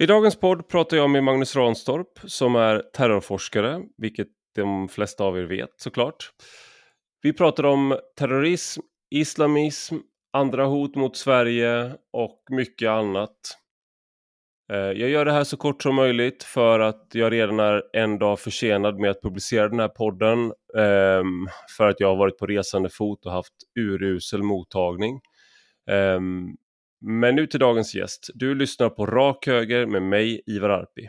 I dagens podd pratar jag med Magnus Ranstorp som är terrorforskare, vilket de flesta av er vet såklart. Vi pratar om terrorism, islamism, andra hot mot Sverige och mycket annat. Eh, jag gör det här så kort som möjligt för att jag redan är en dag försenad med att publicera den här podden. Ehm, för att jag har varit på resande fot och haft urusel mottagning. Ehm, men nu till dagens gäst. Du lyssnar på Rak Höger med mig, Ivar Arpi.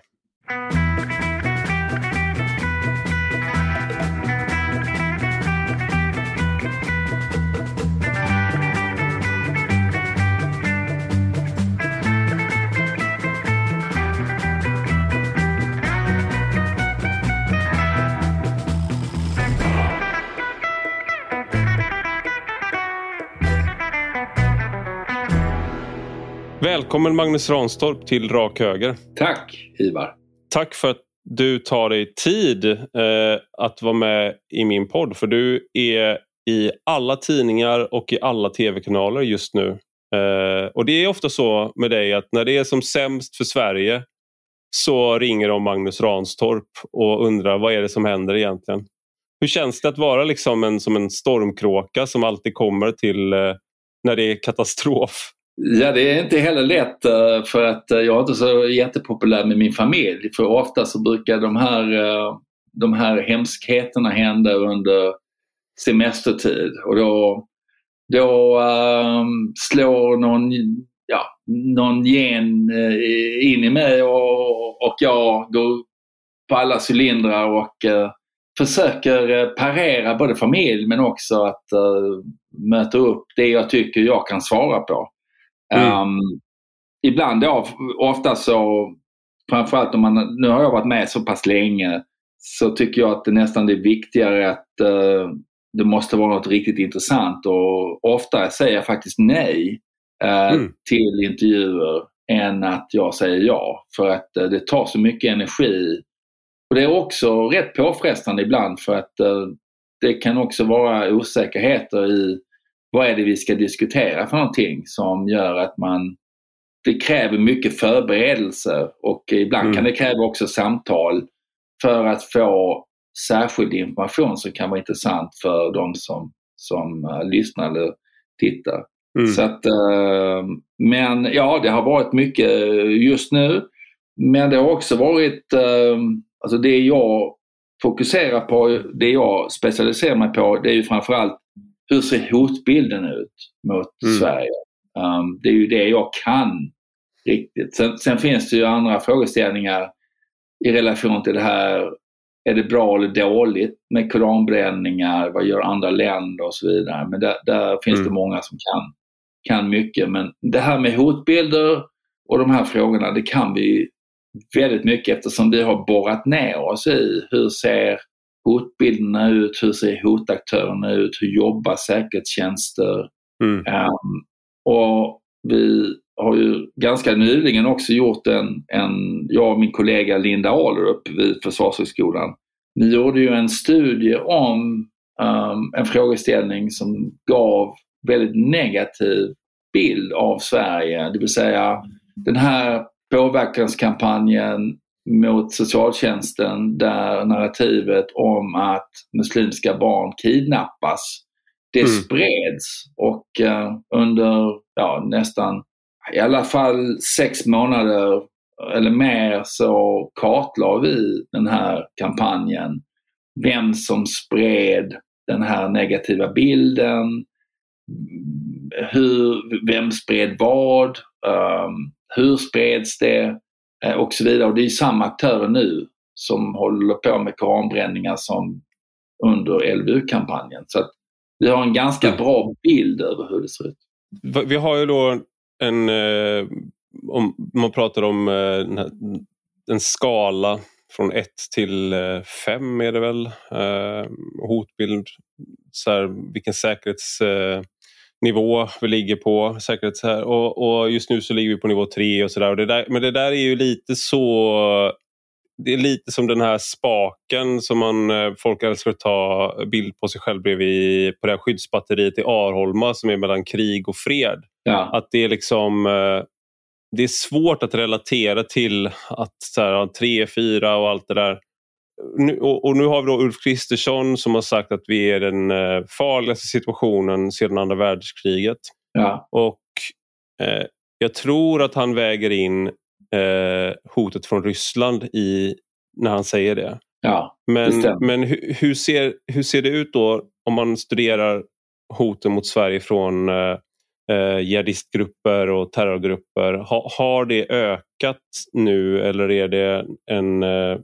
Välkommen Magnus Ranstorp till Rak Höger. Tack Ivar. Tack för att du tar dig tid eh, att vara med i min podd. För du är i alla tidningar och i alla tv-kanaler just nu. Eh, och det är ofta så med dig att när det är som sämst för Sverige så ringer de Magnus Ranstorp och undrar vad är det som händer egentligen. Hur känns det att vara liksom en, som en stormkråka som alltid kommer till eh, när det är katastrof? Ja, det är inte heller lätt eh, för att eh, jag är inte så jättepopulär med min familj. För ofta så brukar de här, eh, de här hemskheterna hända under semestertid och då, då um, slår någon, ja, någon gen in i mig och, och jag går på alla cylindrar och uh, försöker parera både familj men också att uh, möta upp det jag tycker jag kan svara på. Mm. Um, ibland då, ofta så, framförallt om man, nu har jag varit med så pass länge, så tycker jag att det nästan är viktigare att uh, det måste vara något riktigt intressant och ofta säger jag faktiskt nej uh, mm. till intervjuer än att jag säger ja. För att uh, det tar så mycket energi. Och Det är också rätt påfrestande ibland för att det kan också vara osäkerheter i vad är det vi ska diskutera för någonting som gör att man det kräver mycket förberedelse och ibland mm. kan det kräva också samtal för att få särskild information som kan vara intressant för de som, som uh, lyssnar eller tittar. Mm. Så att, uh, men ja, det har varit mycket just nu. Men det har också varit, uh, alltså det jag fokuserar på, det jag specialiserar mig på, det är ju framförallt hur ser hotbilden ut mot mm. Sverige? Um, det är ju det jag kan riktigt. Sen, sen, finns det ju andra frågeställningar i relation till det här. Är det bra eller dåligt med koranbränningar? Vad gör andra länder och så vidare? Men där, där finns mm. det många som kan, kan mycket. Men det här med hotbilder och de här frågorna, det kan vi väldigt mycket eftersom vi har borrat ner oss i hur ser hotbilderna ut? Hur ser hotaktörerna ut? Hur jobbar säkerhetstjänster? Mm. Um, och vi har ju ganska nyligen också gjort en, en jag och min kollega Linda Ahlerup vid Försvarshögskolan, vi gjorde ju en studie om um, en frågeställning som gav väldigt negativ bild av Sverige. Det vill säga den här påverkanskampanjen mot socialtjänsten där narrativet om att muslimska barn kidnappas, det mm. spreds och uh, under ja, nästan i alla fall sex månader eller mer så kartlade vi den här kampanjen. Vem som spred den här negativa bilden, hur, vem spred vad, um, hur spreds det, Eh, och så vidare. Och det är samma aktörer nu som håller på med koranbränningar som under LVU-kampanjen. Så att vi har en ganska bra bild över hur det ser ut. Vi har ju då en, eh, om man pratar om eh, en skala från 1 till 5 är det väl, hotbild, så här, vilken säkerhets nivå vi ligger på. Säkerhets här. Och, och, just nu så ligger vi på nivå 3 och sådär. Men det där är ju lite så... Det är lite som den här spaken som man, eh, folk älskar att ta bild på sig själv bredvid på det här skyddsbatteriet i Arholma som är mellan krig och fred. Ja. Att det är liksom... Eh, det är svårt att relatera till att så här, 3, 4 och allt det där. Nu, och, och, nu har vi då Ulf Kristersson som har sagt att vi är den eh, farligaste situationen sedan andra världskriget. Ja. Och eh, jag tror att han väger in eh, hotet från Ryssland i, när han säger det. Ja, men men hur, hur, ser, hur ser det ut då om man studerar hoten mot Sverige från eh, jihadistgrupper och terrorgrupper. Ha, har det ökat nu eller är det en, eh,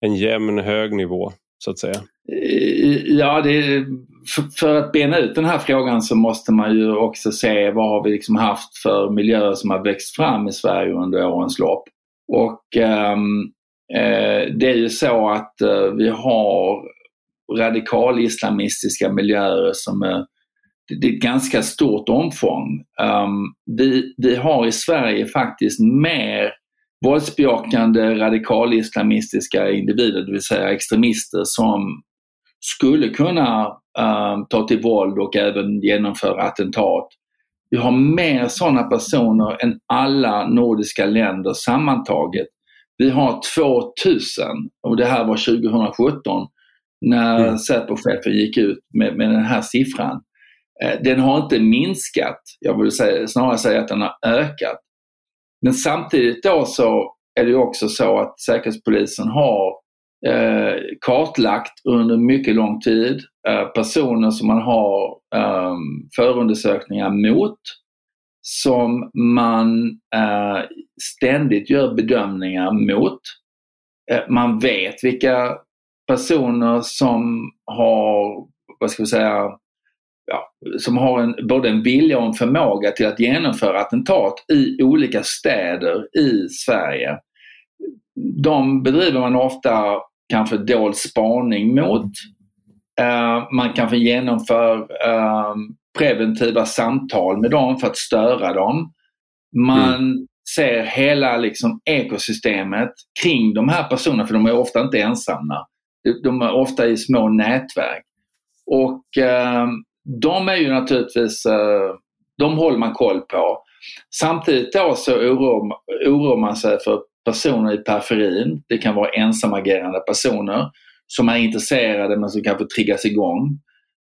en jämn hög nivå så att säga? Eh, ja, det, för, för, att bena ut den här frågan så måste man ju också se vad har vi liksom haft för miljöer som har växt fram i Sverige under årens lopp. Och um, eh, det är ju så att uh, vi har radikal-islamistiska miljöer som är det är ett ganska stort omfång. Um, vi, vi har i Sverige faktiskt mer våldsbejakande radikal-islamistiska individer, det vill säga extremister som skulle kunna um, ta till våld och även genomföra attentat. Vi har mer sådana personer än alla nordiska länder sammantaget. Vi har 2000 och det här var 2017 när mm. Säpochefen gick ut med, med den här siffran. Eh, den har inte minskat, jag vill säga, snarare säga att den har ökat. Men samtidigt då så är det också så att Säkerhetspolisen har eh, kartlagt under mycket lång tid eh, personer som man har eh, förundersökningar mot som man eh, ständigt gör bedömningar mot. Eh, man vet vilka personer som har, vad ska vi säga, ja, som har en, både en vilja och en förmåga till att genomföra attentat i olika städer i Sverige. De bedriver man ofta kanske dold spaning mot. Uh, man kanske genomför uh, preventiva samtal med dem för att störa dem. Man mm. ser hela liksom, ekosystemet kring de här personerna, för de är ofta inte ensamma. De är ofta i små nätverk. Och uh, de är ju naturligtvis, eh, de håller man koll på. Samtidigt då så oroar, oroar man sig för personer i periferin. Det kan vara ensamagerande personer som är intresserade men som kanske triggas igång.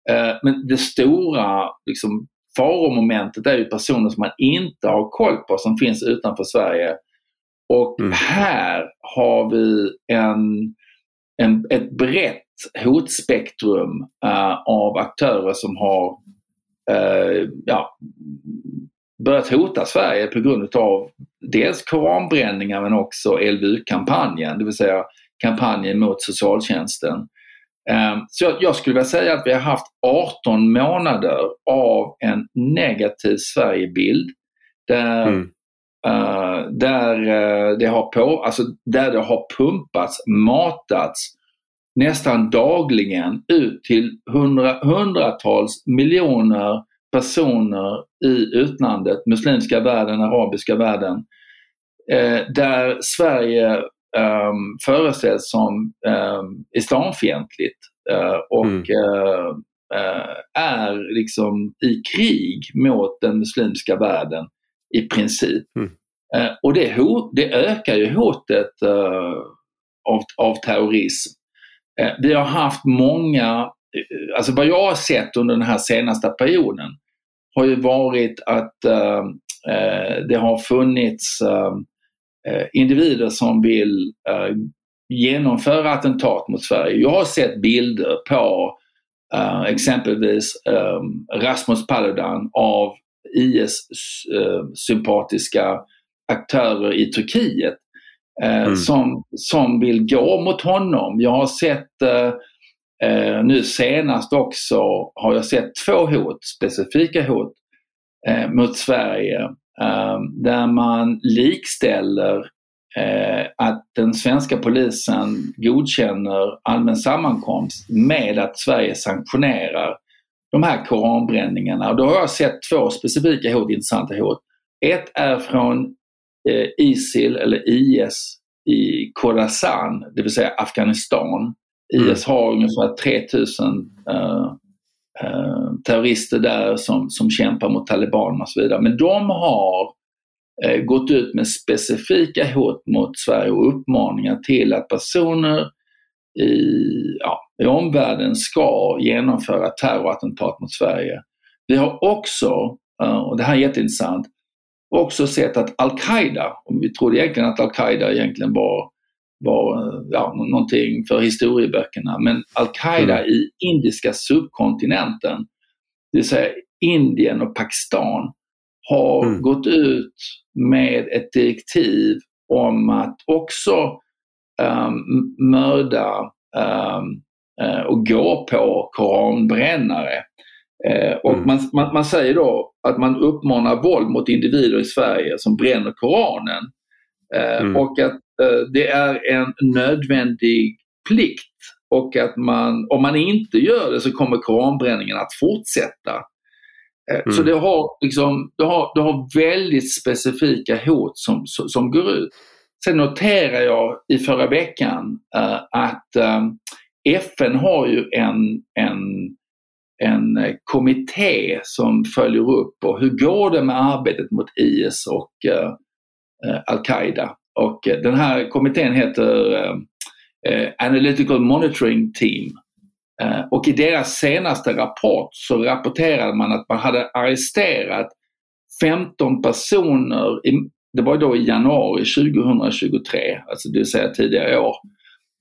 Eh, men det stora liksom, faromomentet är ju personer som man inte har koll på som finns utanför Sverige. Och mm. här har vi en, en, ett brett hotspektrum uh, av aktörer som har uh, ja, börjat hota Sverige på grund av dels koranbränningar men också LVU-kampanjen, det vill säga kampanjen mot socialtjänsten. Uh, så jag, skulle vilja säga att vi har haft 18 månader av en negativ Sverigebild där mm. Där, det har på, alltså där det har pumpats, matats nästan dagligen ut till hundra, hundratals miljoner personer i utlandet, muslimska världen, arabiska världen, eh, där Sverige eh, föreställs som eh, islamfientligt eh, och mm. Eh, eh, är liksom i krig mot den muslimska världen i princip. Mm. Eh, och det, det ökar ju hotet av, av terrorism Eh, vi har haft många, eh, alltså vad jag har sett under den här senaste perioden har ju varit att eh, eh det har funnits individer som vill genomföra attentat mot Sverige. Jag har sett bilder på exempelvis Rasmus Paludan av IS-sympatiska aktörer i Turkiet mm. som, som vill gå mot honom. Jag har sett eh, eh, nu senast också har jag sett två hot, specifika hot eh, mot Sverige eh, där man likställer eh, att den svenska polisen godkänner allmän sammankomst med att Sverige sanktionerar de här koranbränningarna. då har jag sett två specifika hot, intressanta hot. Ett är från eh, ISIL eller IS i Khorasan, det vill säga Afghanistan. Mm. IS har ungefär 3000 uh, uh, terrorister där som, som kämpar mot talibanerna och så vidare. Men de har eh, gått ut med specifika hot mot Sverige och uppmaningar till att personer i, ja, i omvärlden ska genomföra terrorattentat mot Sverige. Vi har också, eh, och det här är jätteintressant, också sett att Al-Qaida, och vi trodde egentligen att Al-Qaida egentligen var, var ja, någonting för historieböckerna, men Al-Qaida mm. i indiska subkontinenten, det vill säga Indien och Pakistan, har mm. gått ut med ett direktiv om att också um, mörda um, och gå på koranbrännare. Uh, och mm. man, man, man, säger då att man uppmanar våld mot individer i Sverige som bränner Koranen. Uh, mm. Och att det är en nödvändig plikt och att man, om man inte gör det så kommer koranbränningen att fortsätta. Mm. Så det har, liksom, det, har, det har väldigt specifika hot som, som går ut. Sen noterar jag i förra veckan uh, att eh, FN har ju en, en, en kommitté som följer upp och hur går det med arbetet mot IS och uh, uh, Al-Qaida. Och den här kommittén heter Analytical Monitoring Team. och i deras senaste rapport så rapporterade man att man hade arresterat 15 personer det var då i januari 2023, alltså det vill säga tidigare i år.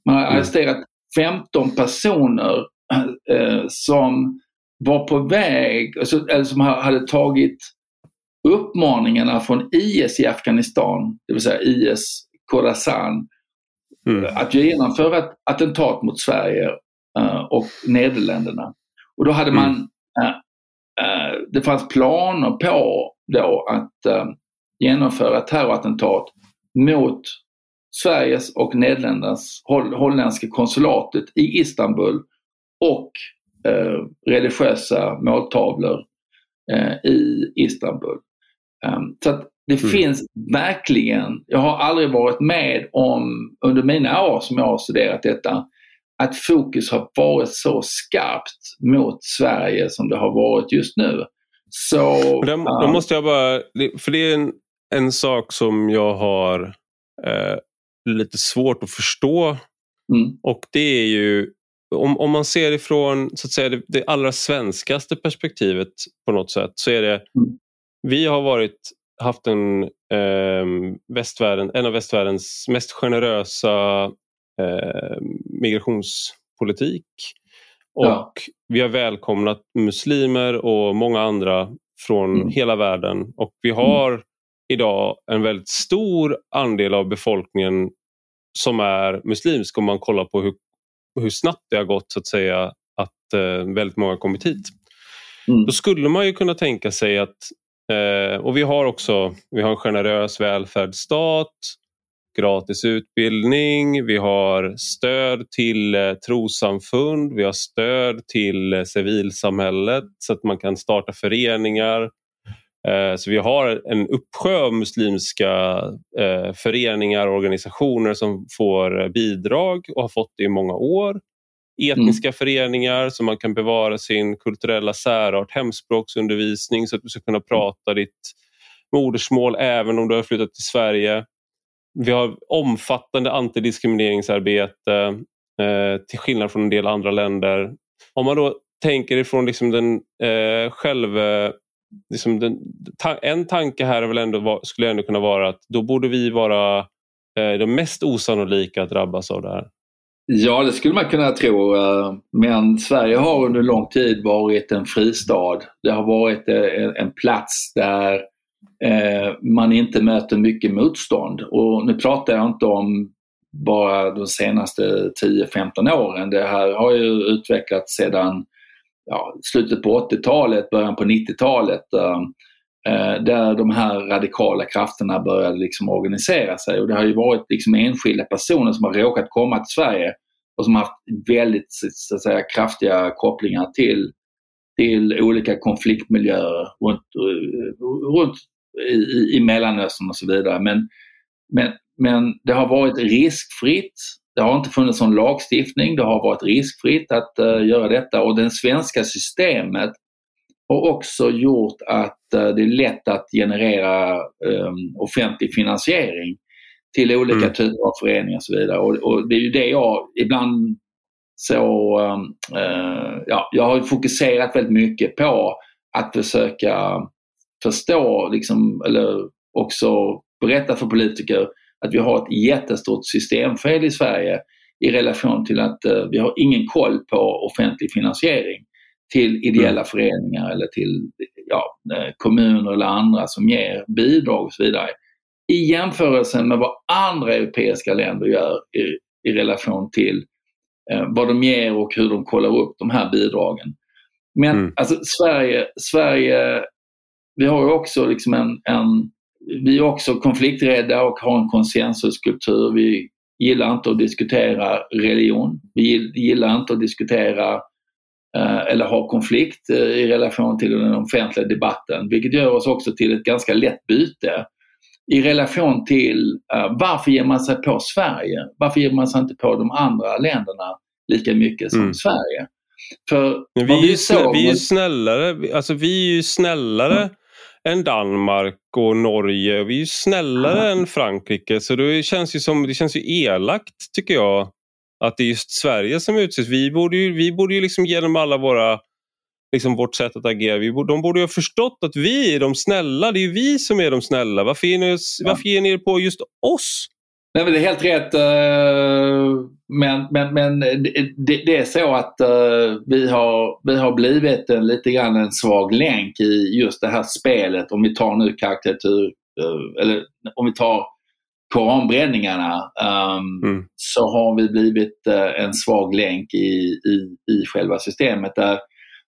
Man har mm. arresterat 15 personer eh, som var på väg, alltså, eller som hade tagit uppmaningarna från IS i Afghanistan, det vill säga IS Khorasan, mm. att genomföra ett attentat mot Sverige uh, och Nederländerna. Och då hade man, uh, uh, det fanns planer på då att genomföra terrorattentat mot Sveriges och Nederländernas holländska konsulatet i Istanbul och eh, religiösa måltavlor eh, i Istanbul. Um, så att det mm. finns verkligen, jag har aldrig varit med om under mina år som jag har studerat detta, att fokus har varit så skarpt mot Sverige som det har varit just nu. Så, då, då måste jag bara, för det är en en sak som jag har eh, lite svårt att förstå mm. och det är ju om, om man ser ifrån så att säga, det, det allra svenskaste perspektivet på något sätt så är det mm. vi har varit haft en, eh, västvärlden, en av västvärldens mest generösa eh, migrationspolitik. Och ja. vi har välkomnat muslimer och många andra från mm. hela världen. Och vi mm. har idag en väldigt stor andel av befolkningen som är muslimsk om man kollar på hur, hur snabbt det har gått så att säga att eh, väldigt många kommit hit. Mm. Då skulle man ju kunna tänka sig att, eh, och vi har också vi har en generös välfärdsstat, gratis utbildning, vi har stöd till eh, trossamfund, vi har stöd till eh, civilsamhället så att man kan starta föreningar, så vi har en uppsjö av muslimska eh, föreningar och organisationer som får bidrag och har fått det i många år. Etniska mm. föreningar så man kan bevara sin kulturella särart, hemspråksundervisning så att du ska kunna prata ditt modersmål även om du har flyttat till Sverige. Vi har omfattande antidiskrimineringsarbete eh, till skillnad från en del andra länder. Om man då tänker ifrån liksom den eh, själv liksom den, ta, en tanke här är väl ändå, skulle ändå kunna vara att då borde vi vara eh, de mest osannolika att drabbas av det här. Ja, det skulle man kunna tro. Eh, men Sverige har under lång tid varit en fristad. Det har varit eh, en plats där eh, man inte möter mycket motstånd. Och nu pratar jag inte om bara de senaste 10-15 åren. Det här har ju utvecklats sedan ja, slutet på 80-talet, början på 90-talet eh, eh, där de här radikala krafterna började liksom organisera sig. Och det har ju varit liksom enskilda personer som har råkat komma till Sverige och som har haft väldigt så att säga, kraftiga kopplingar till, till olika konfliktmiljöer runt, eh, runt i, i Mellanöstern och så vidare. Men, men, men det har varit riskfritt det har inte funnits någon lagstiftning, det har varit riskfritt att uh, göra detta och det svenska systemet har också gjort att det är lätt att generera offentlig finansiering till olika mm. typer av föreningar och så vidare. Och, och, det är ju det jag ibland så, uh, ja, jag har fokuserat väldigt mycket på att försöka förstå, liksom, eller också berätta för politiker att vi har ett jättestort systemfel i Sverige i relation till att uh, vi har ingen koll på offentlig finansiering till ideella mm. föreningar eller till ja, eh, kommuner eller andra som ger bidrag och så vidare i jämförelse med vad andra europeiska länder gör i, i relation till eh, vad de ger och hur de kollar upp de här bidragen. Men mm. alltså Sverige, Sverige, vi har ju också liksom en, en vi är också konflikträdda och har en konsensuskultur. Vi gillar inte att diskutera religion. Vi gillar inte att diskutera eh, eller ha konflikt eh, i relation till den offentliga debatten, vilket gör oss också till ett ganska lätt byte i relation till uh, varför ger man sig på Sverige? Varför ger man sig inte på de andra länderna lika mycket som mm. Sverige? För vi, är ju såg, vi är ju snällare, alltså vi är ju snällare mm. Än Danmark och Norge. Vi är ju snällare mm. än Frankrike så det känns ju som, det känns ju elakt tycker jag att det är just Sverige som utses. Vi borde ju, vi borde ju liksom genom alla våra liksom vårt sätt att agera. Vi, de borde ha förstått att vi är de snälla. Det är vi som är de snälla. Varför ger ni, ja. varför ger ni er på just oss? Nej, men det är helt rätt. Eh, men, men, men det, det är så att eh, vi har, vi har blivit en, lite grann en svag länk i just det här spelet. Om vi tar nu karikatyr, eh, eller om vi tar koranbränningarna um, mm. så har vi blivit en svag länk i, i, i själva systemet. där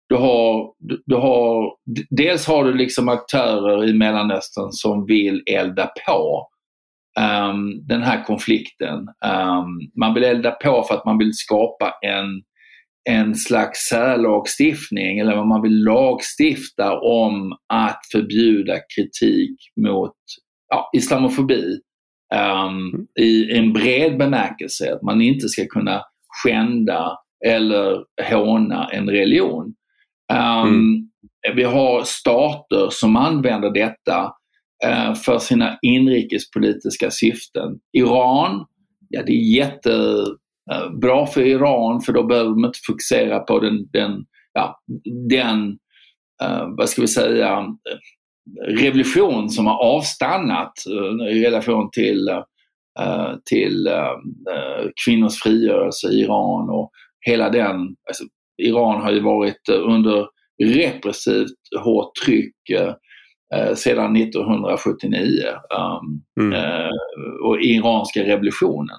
du har, du har, dels har du liksom aktörer i Mellanöstern som vill elda på um, den här konflikten. Um, man vill elda på för att man vill skapa en, en slags särlagstiftning eller man vill lagstifta om att förbjuda kritik mot ja, islamofobi um, i en bred bemärkelse. Att man inte ska kunna skända eller håna en religion. Um, mm. Vi har stater som använder detta Eh, för sina inrikespolitiska syften. Iran, ja det är jättebra eh, för Iran för då behöver de inte fokusera på den, den, ja, den eh, vad ska vi säga, revolution som har avstannat i relation till, till kvinnors frigörelse i Iran och hela den, alltså, Iran har ju varit under repressivt hårt tryck eh, sedan 1979 um, mm. eh, och iranska revolutionen.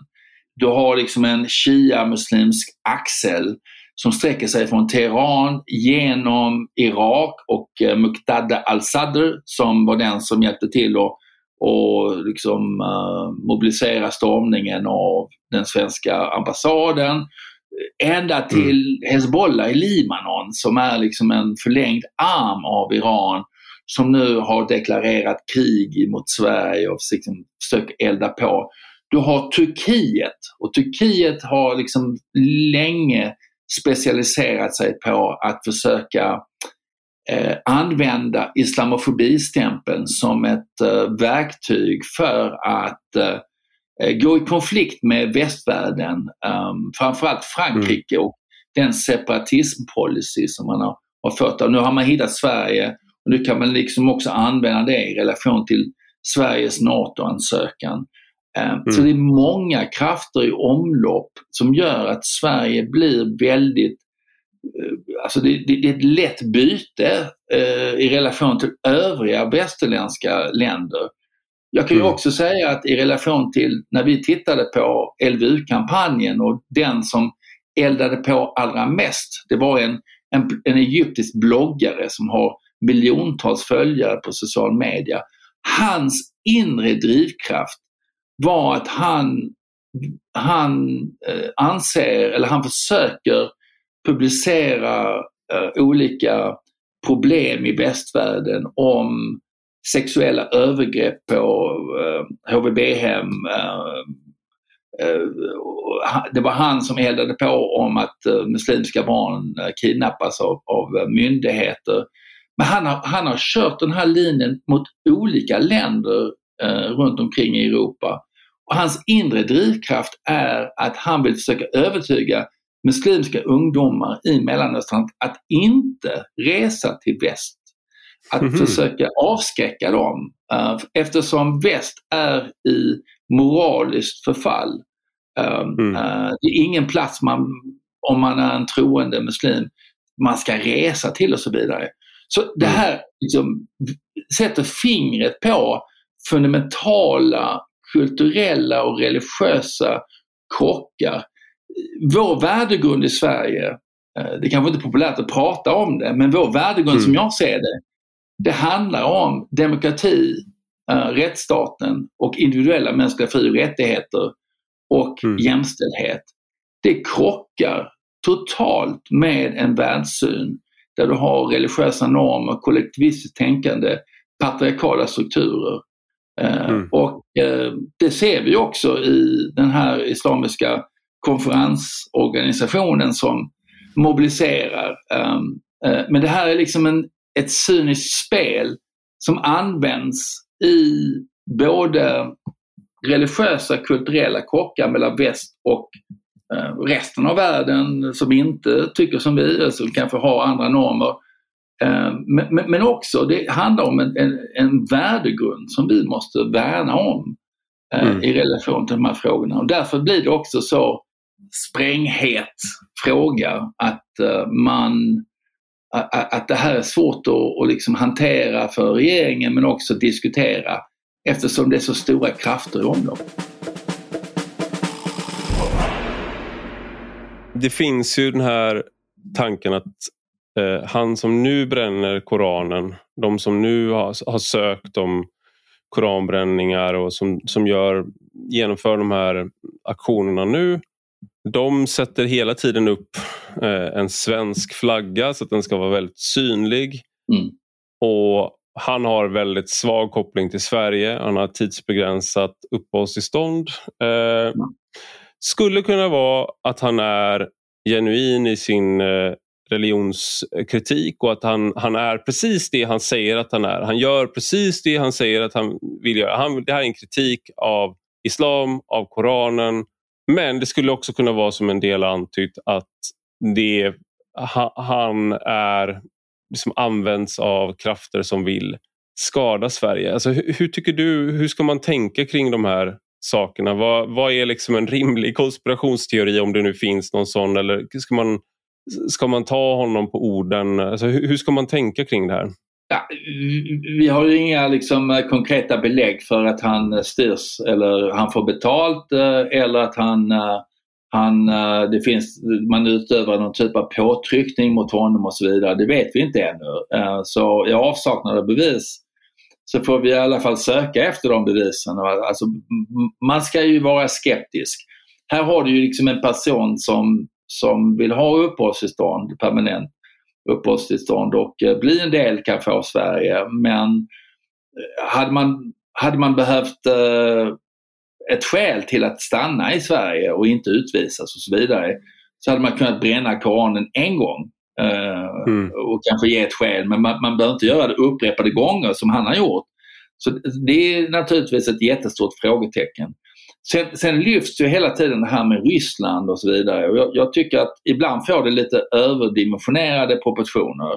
Du har liksom en shia-muslimsk axel som sträcker sig från Teheran genom Irak och eh, Muqtada al-Sadr som var den som hjälpte till att och liksom, uh, mobilisera stormningen av den svenska ambassaden ända mm. till. Hezbollah i Libanon som är liksom en förlängd arm av Iran som nu har deklarerat krig mot Sverige och liksom försöker elda på. Du har Turkiet och Turkiet har liksom länge specialiserat sig på att försöka eh, använda islamofobistämpeln som ett eh, verktyg för att eh, Eh, gå i konflikt med västvärlden, um, framförallt Frankrike mm. och den separatismpolicy som man har, har fört. Och nu har man hittat Sverige nu kan man liksom också använda det i relation till Sveriges NATO-ansökan. Um, mm. Så det är många krafter i omlopp som gör att Sverige blir väldigt uh, Alltså det, det, det, är ett lätt byte uh, i relation till övriga västerländska länder. Jag kan ju mm. också säga att i relation till när vi tittade på LVU-kampanjen och den som eldade på allra mest, det var en, en, en egyptisk bloggare som har miljontals följare på social media. Hans inre drivkraft var att han, han eh, anser, eller han försöker publicera eh, olika problem i västvärlden om sexuella övergrepp på eh, HVB-hem. Eh, eh, det var han som eldade på om att eh, muslimska barn eh, kidnappas av, av eh, myndigheter. Men han har, han har kört den här linjen mot olika länder eh, runt omkring i Europa. Och hans inre drivkraft är att han vill försöka övertyga muslimska ungdomar i Mellanöstern att inte resa till väst. Att mm -hmm. försöka avskräcka dem uh, eftersom väst är i moraliskt förfall. Um, mm. uh, det är ingen plats man, om man är en troende muslim, man ska resa till och så vidare. Så det mm. här liksom, sätter fingret på fundamentala kulturella och religiösa krockar. Vår värdegrund i Sverige, eh, det kanske inte är populärt att prata om det, men vår värdegrund mm. som jag ser det, det handlar om demokrati, eh, rättsstaten och individuella mänskliga fri och rättigheter och mm. jämställdhet. Det krockar totalt med en världssyn där du har religiösa normer, kollektivistiskt tänkande, patriarkala strukturer. Eh, mm. Och eh, det ser vi också i den här islamiska konferensorganisationen som mobiliserar. Ehm, eh, men det här är liksom en, ett cyniskt spel som används i både religiösa kulturella krockar mellan väst och resten av världen som inte tycker som vi, som kanske har andra normer. Eh, men också, det handlar om en, en, en värdegrund som vi måste värna om eh, mm. i relation till de här frågorna. Och därför blir det också så spränghet fråga att eh, man att det här är svårt att, att liksom hantera för regeringen men också diskutera eftersom det är så stora krafter i omlopp. Det finns ju den här tanken att eh, han som nu bränner Koranen, de som nu har, har sökt om koranbränningar och som, som gör, genomför de här aktionerna nu, de sätter hela tiden upp eh, en svensk flagga så att den ska vara väldigt synlig. Mm. Och han har väldigt svag koppling till Sverige. Han har tidsbegränsat uppehållstillstånd. Eh, mm. Skulle kunna vara att han är genuin i sin eh, religionskritik och att han, han är precis det han säger att han är. Han gör precis det han säger att han vill göra. Han, det här är en kritik av islam, av Koranen. Men det skulle också kunna vara som en del antytt att det, han är liksom används av krafter som vill skada Sverige. Alltså, hur, hur, tycker du, hur ska man tänka kring de här sakerna? Vad, vad är liksom en rimlig konspirationsteori om det nu finns någon sån? Eller ska man Ska man ta honom på orden? Alltså, hur, hur ska man tänka kring det här? Ja, vi har ju inga liksom, konkreta belägg för att han styrs eller han får betalt eh, eller att han, eh, han, eh, det finns, man utövar någon typ av påtryckning mot honom och så vidare. Det vet vi inte ännu. Så i avsaknad av bevis så får vi i alla fall söka efter de bevisen. Alltså, man ska ju vara skeptisk. Här har du ju liksom en person som som vill ha uppehållstillstånd, permanent uppehållstillstånd och eh, bli en del kan få Sverige. Men eh, hade man, hade man behövt eh, ett skäl till att stanna i Sverige och inte utvisas och så vidare så hade man kunnat bränna Koranen en gång mm. och kanske ge ett skäl men man, man behöver inte göra det upprepade gånger som han har gjort. Så det är naturligtvis ett jättestort frågetecken. Sen, sen lyfts ju hela tiden det här med Ryssland och så vidare och jag, jag tycker att ibland får det lite överdimensionerade proportioner.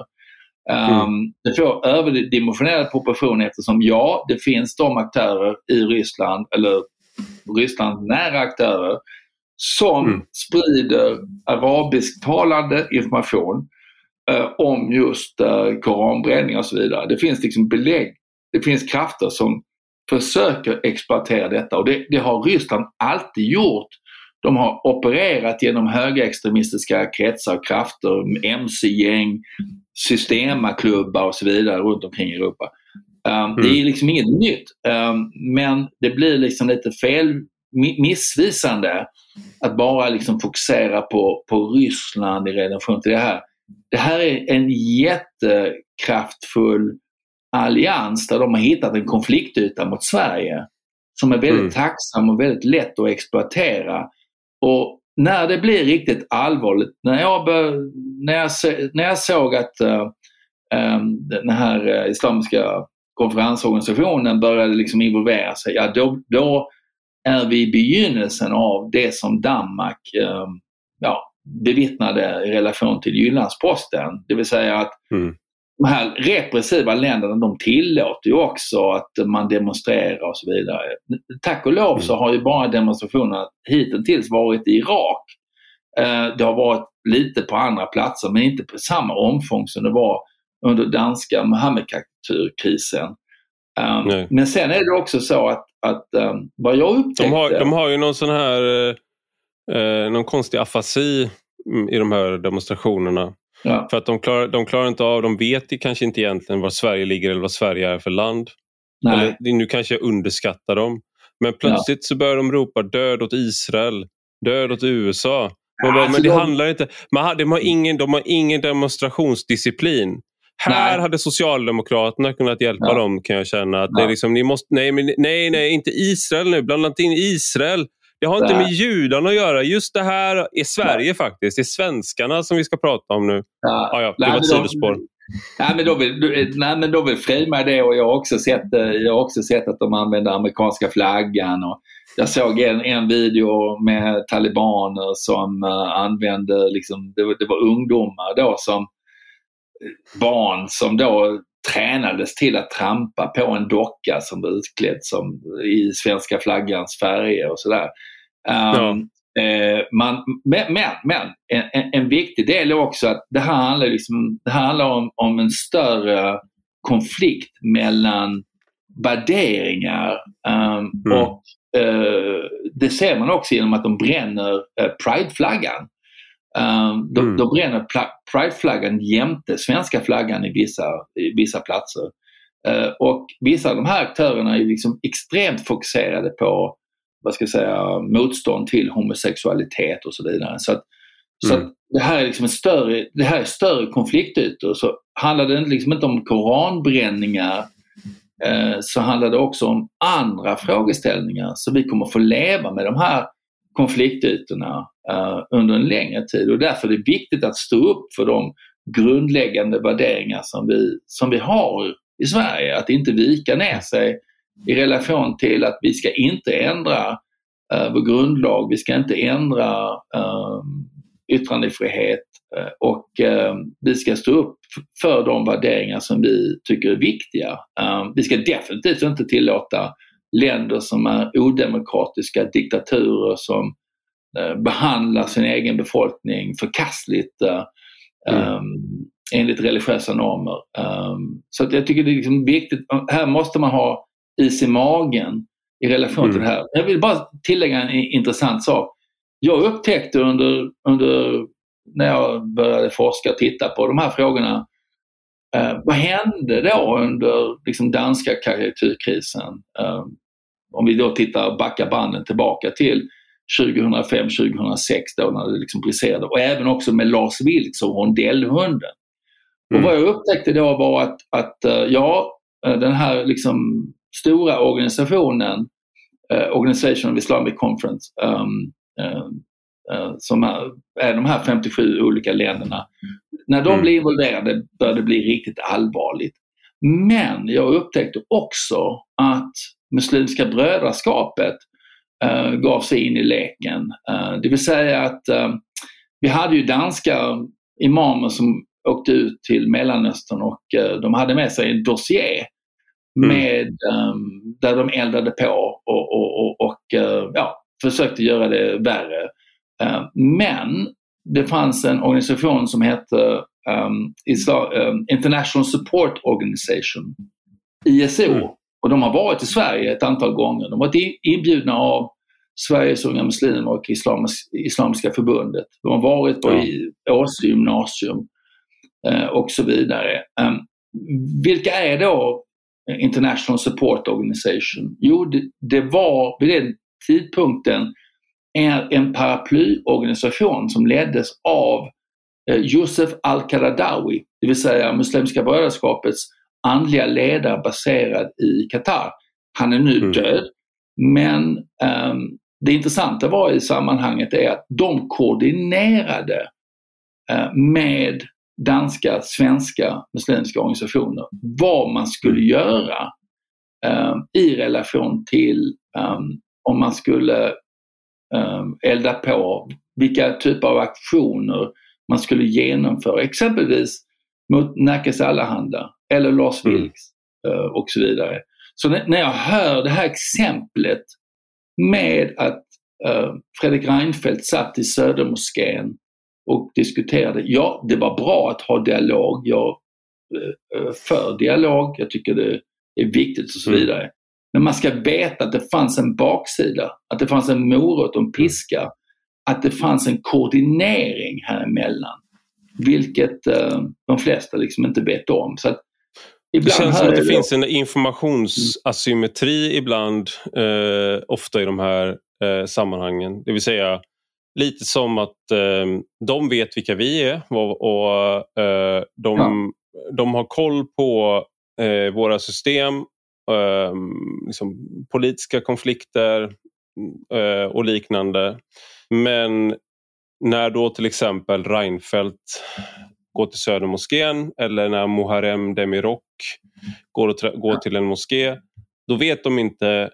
Um, mm. Det får överdimensionerade proportioner eftersom ja, det finns de aktörer i Ryssland eller Ryssland nära aktörer som mm. sprider arabisktalande information om just uh, koranbränning och så vidare. Det finns liksom belägg. Det finns krafter som försöker exploatera detta och det, det har Ryssland alltid gjort. De har opererat genom högerextremistiska kretsar och krafter, mc-gäng, systemaklubbar och så vidare runt omkring i Europa. Mm. Det är liksom inget nytt um, men det blir liksom lite fel, missvisande att bara liksom fokusera på, på Ryssland i relation till det här. Det här är en jättekraftfull allians där de har hittat en konfliktyta mot Sverige som är väldigt mm. tacksam och väldigt lätt att exploatera. Och när det blir riktigt allvarligt, när jag, bör, när jag, när jag såg att um, den här uh, islamiska konferensorganisationen började liksom involvera sig, ja då, då är vi i begynnelsen av det som Danmark um, ja, bevittnade i relation till Jyllandsposten. Det vill säga att mm. de här repressiva länderna de tillåter ju också att man demonstrerar och så vidare. Tack och lov mm. så har ju bara demonstrationerna hittills varit i Irak. Eh, det har varit lite på andra platser men inte på samma omfång som det var under danska Mohammed-krisen. Um, men sen är det också så att, att um, vad jag upptäckte... De har, de har ju någon sån här eh, någon konstig afasi mm, i de här demonstrationerna. Ja. För att de klarar, de klarar inte av, de vet kanske inte egentligen var Sverige ligger eller vad Sverige är för land. Nej. Eller, nu kanske jag underskattar dem. Men plötsligt ja. så börjar de ropa död åt Israel, död åt USA. Ja, bara, alltså men det de... handlar inte, man, de, har ingen, de har ingen demonstrationsdisciplin. Här nej. hade Socialdemokraterna kunnat hjälpa ja. dem kan jag känna. Att ja. det är liksom, ni måste, nej, men, nej, nej, inte Israel nu. Blanda inte in Israel. Det har inte med judarna att göra. Just det här är Sverige ja. faktiskt. Det är svenskarna som vi ska prata om nu. Ja. Ah, ja, det var ett sidospår. Nej men, då vill, nej, men då vill Frimar det och jag har, också sett, eh, jag har också sett att de använder amerikanska flaggan. Och jag såg en, en video med talibaner som uh, använde, liksom, det, var, det var ungdomar då som barn som då tränades till att trampa på en docka som var utklädd som, i svenska flaggans färger och sådär. Um, ja. eh, man, men men, men en, en, viktig del är också att det här handlar, liksom, det handlar om, om en större konflikt mellan värderingar um, mm. och uh, det ser man också genom att de bränner uh, prideflaggan. Um, de, mm. de bränner prideflaggan jämte svenska flaggan i vissa, i vissa platser. Uh, och vissa av de här aktörerna är liksom extremt fokuserade på vad ska jag säga, motstånd till homosexualitet och så vidare. Så, att, mm. så att det här är liksom en större, det här är större konfliktytor. Så handlar det liksom inte om koranbränningar uh, så handlar det också om andra frågeställningar. Så vi kommer få leva med de här konfliktytorna uh, under en längre tid och därför är det viktigt att stå upp för de grundläggande värderingar som vi, som vi har i Sverige. Att inte vika ner sig i relation till att vi ska inte ändra uh, vår grundlag, vi ska inte ändra uh, yttrandefrihet uh, och uh, vi ska stå upp för de värderingar som vi tycker är viktiga. vi ska definitivt inte tillåta länder som är odemokratiska diktaturer som eh, behandlar sin egen befolkning förkastligt eh, mm. um, enligt religiösa normer. Um, så jag tycker det är liksom viktigt, här måste man ha is i magen i relation mm. till det här. Jag vill bara tillägga en intressant sak. Jag upptäckte under, under när jag började forska och titta på de här frågorna Eh, vad hände då under liksom, danska karikatyrkrisen? Eh, om vi då tittar, backar banden tillbaka till 2005-2006 då när det liksom briserade och även också med Lars Vilks och rondellhunden. Mm. Och vad jag upptäckte då var att, att eh, ja, eh, den här liksom stora organisationen uh, Organization of Islamic Conference um, uh, uh, som är, är de här 57 olika länderna. När de mm. blir involverade bör det bli riktigt allvarligt. Men jag upptäckte också att Muslimska brödraskapet uh, gav sig in i leken. Uh, det vill säga att vi hade ju danska imamer som åkte ut till Mellanöstern och de hade med sig en dossier mm. Med, um, där de eldade på och, och, och, och ja, försökte göra det värre. men det fanns en organisation som hette um, International Support Organization, ISO. Mm. Och de har varit i Sverige ett antal gånger. De har varit inbjudna av Sveriges unga muslimer och Islamiska förbundet. De har varit på ja. Åse gymnasium eh, och så vidare. Um, vilka är då International Support Organization? Jo, det, det var vid den tidpunkten en, en paraplyorganisation som leddes av eh, Josef al-Qaradawi, det vill säga Muslimska brödraskapets andliga ledare baserad i Qatar. Han är nu mm. död. Men um, det intressanta var i sammanhanget är att de koordinerade uh, med danska, svenska muslimska organisationer vad man skulle göra um, i relation till um, om man skulle um, elda på, vilka typer av aktioner man skulle genomföra. Exempelvis mot Nerikes Allehanda eller Lars mm. Vilks mm. och så vidare. Så när jag hör det här exemplet med att uh, Fredrik Reinfeldt satt i Södermoskén och diskuterade. Ja, det var bra att ha dialog. Jag uh, för dialog. Jag tycker det är viktigt och så mm. vidare. Men man ska veta att det fanns en baksida, att det fanns en morot och en piska. Att det fanns en koordinering här emellan. Vilket eh, de flesta liksom inte vet om. Så att det känns som att det, det finns en informationsasymmetri mm. ibland, eh, ofta i de här eh, sammanhangen. Det vill säga lite som att eh, de vet vilka vi är och, och eh, de, ja. de har koll på eh, våra system, eh, liksom politiska konflikter och liknande. Men när då till exempel Reinfeldt går till Södermoskén eller när Muharrem Demirok går, och går till en moské. Då vet de inte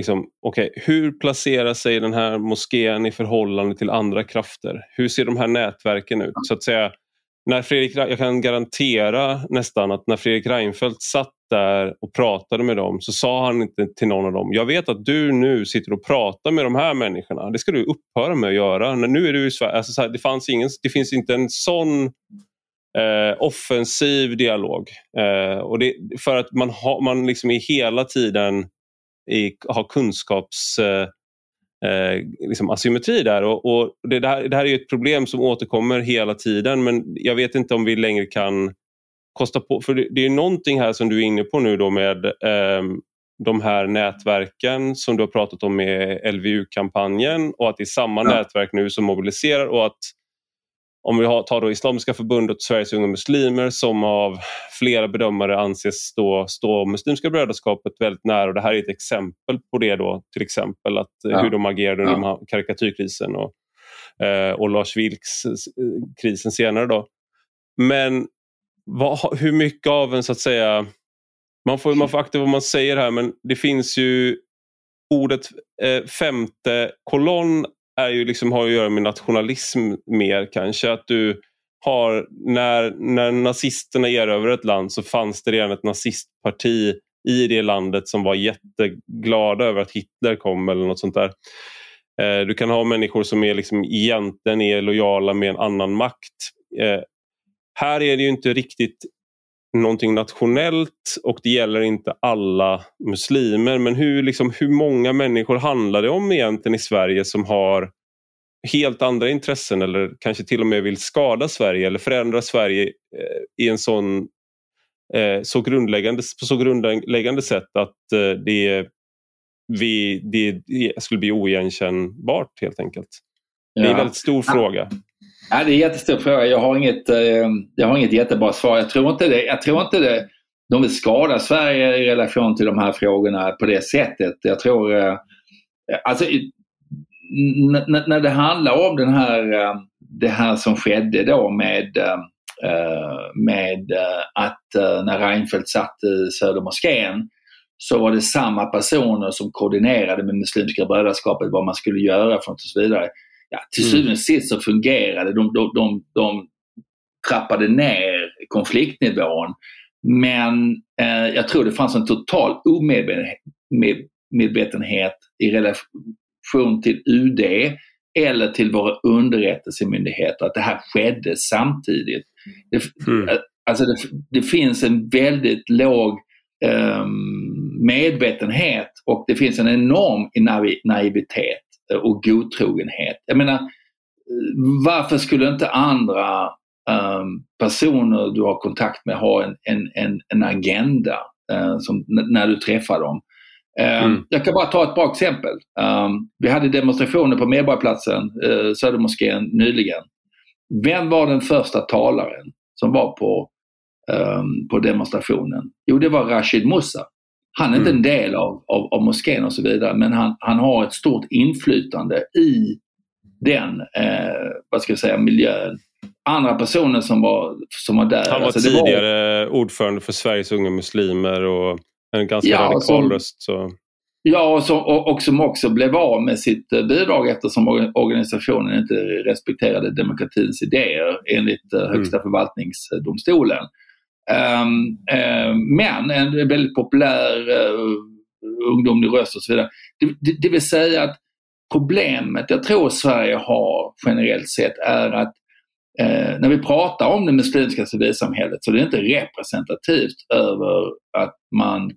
liksom, okay, hur placerar sig den här moskén i förhållande till andra krafter? Hur ser de här nätverken ut? Så att säga, när Fredrik, jag kan garantera nästan att när Fredrik Reinfeldt satt där och pratade med dem så sa han inte till någon av dem, jag vet att du nu sitter och pratar med de här människorna, det ska du upphöra med att göra. Nu är du i Sverige. Alltså, det, fanns ingen, det finns inte en sån eh, offensiv dialog. Eh, och det, för att man, ha, man liksom är hela tiden i, har kunskaps... Eh, eh, liksom asymmetri där. Och, och det, där, det här är ett problem som återkommer hela tiden men jag vet inte om vi längre kan kosta på, för det, det är någonting här som du är inne på nu då med eh, de här nätverken som du har pratat om med LVU-kampanjen och att det är samma ja. nätverk nu som mobiliserar och att om vi tar då Islamiska förbundet och Sveriges unga muslimer som av flera bedömare anses då stå Muslimska brödraskapet väldigt nära. Och det här är ett exempel på det. då, Till exempel att, ja. hur de agerade under ja. karikatyrkrisen och, eh, och Lars Vilks eh, senare. Då. Men vad, hur mycket av en så att säga... Man får, man får akta vad man säger här men det finns ju ordet eh, femte kolonn är ju liksom, har att göra med nationalism mer kanske. Att du har, när, när nazisterna erövrade ett land så fanns det redan ett nazistparti i det landet som var jätteglada över att Hitler kom eller något sånt där. Eh, du kan ha människor som är liksom egentligen är lojala med en annan makt. Eh, här är det ju inte riktigt någonting nationellt och det gäller inte alla muslimer. Men hur, liksom, hur många människor handlar det om egentligen i Sverige som har helt andra intressen eller kanske till och med vill skada Sverige eller förändra Sverige eh, i en sån eh, så grundläggande, på så grundläggande sätt att eh, det, vi, det skulle bli oigenkännbart helt enkelt. Det är en väldigt stor ja. fråga. Ja, det är en jättestor fråga. Jag har inget, eh, jag har inget jättebra svar. Jag tror inte det. Jag tror inte det. De vill skada Sverige i relation till de här frågorna på det sättet. Jag tror... Eh, alltså, när det handlar om den här, eh, det här som skedde då med, med att när Reinfeldt satt i Södermoskén så var det samma personer som koordinerade med Muslimska brödraskapet vad man skulle göra för och så vidare ja, till mm. syvende och sist så fungerade de, de, de, de trappade ner konfliktnivån. Men eh, jag tror det fanns en total omedvetenhet i relation till UD eller till våra underrättelsemyndigheter att det här skedde samtidigt. Det, mm. Eh, alltså det, det, finns en väldigt låg um, medvetenhet och det finns en enorm naivitet och godtrogenhet. Jag menar, varför skulle inte andra um, personer du har kontakt med ha en, en, en, en agenda uh, som, när du träffar dem? Um, mm. Jag kan bara ta ett bra exempel. Um, vi hade demonstrationer på Medborgarplatsen, uh, Södermoskén, nyligen. Vem var den första talaren som var på, um, på demonstrationen? Jo, det var Rashid Musa. Han är inte en mm. del av, av, av moskén och så vidare men han, han har ett stort inflytande i den, eh, vad ska jag säga, miljön andra personer som var, som var där. Han var alltså, tidigare var... ordförande för Sveriges unga muslimer och en ganska ja, radikal som, röst. Så. Ja, och, så, och, och, som också blev av med sitt eh, bidrag eftersom organisationen inte respekterade demokratins idéer enligt eh, Högsta mm. förvaltningsdomstolen. Um, um, men en väldigt populär eh, uh, ungdomlig röst och så vidare. Det, det, det vill säga att problemet jag tror Sverige har generellt sett är att eh, när vi pratar om det muslimska civilsamhället så är det inte representativt över att man,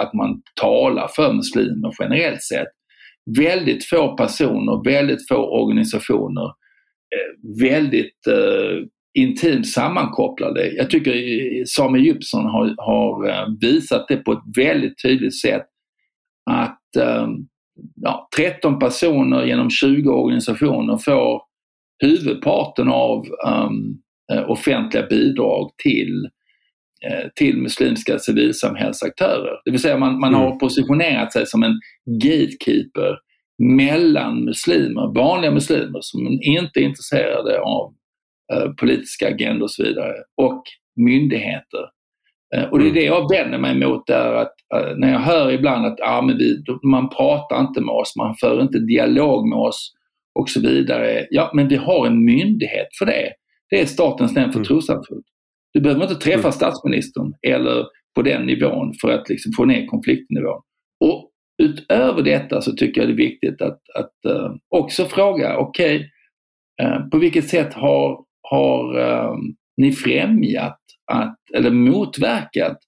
att man talar för muslimer generellt sett. Väldigt få personer, väldigt få organisationer, eh, väldigt eh, intimt sammankopplade. Jag tycker Sami Djupsson har, har eh, visat det på ett väldigt tydligt sätt att eh, ja, 13 personer genom 20 organisationer får huvudparten av um, offentliga bidrag till, uh, till muslimska civilsamhällsaktörer. Det vill säga man, man har mm. positionerat sig som en gatekeeper mellan muslimer, vanliga muslimer som inte är intresserade av politiska agendor och så vidare, och myndigheter. Uh, och det är mm. det jag vänder mig emot där att när jag hör ibland att ah, men vi, man pratar inte med oss, man för inte dialog med oss och så vidare. Ja, men vi har en myndighet för det. Det är Statens nämnd för mm. trossamfund. Du behöver inte träffa mm. statsministern eller på den nivån för att liksom få ner konfliktnivån. Och utöver detta så tycker jag det är viktigt att, att uh, också fråga, okej, okay, uh, eh, på vilket sätt har, har uh, ni främjat att, eller motverkat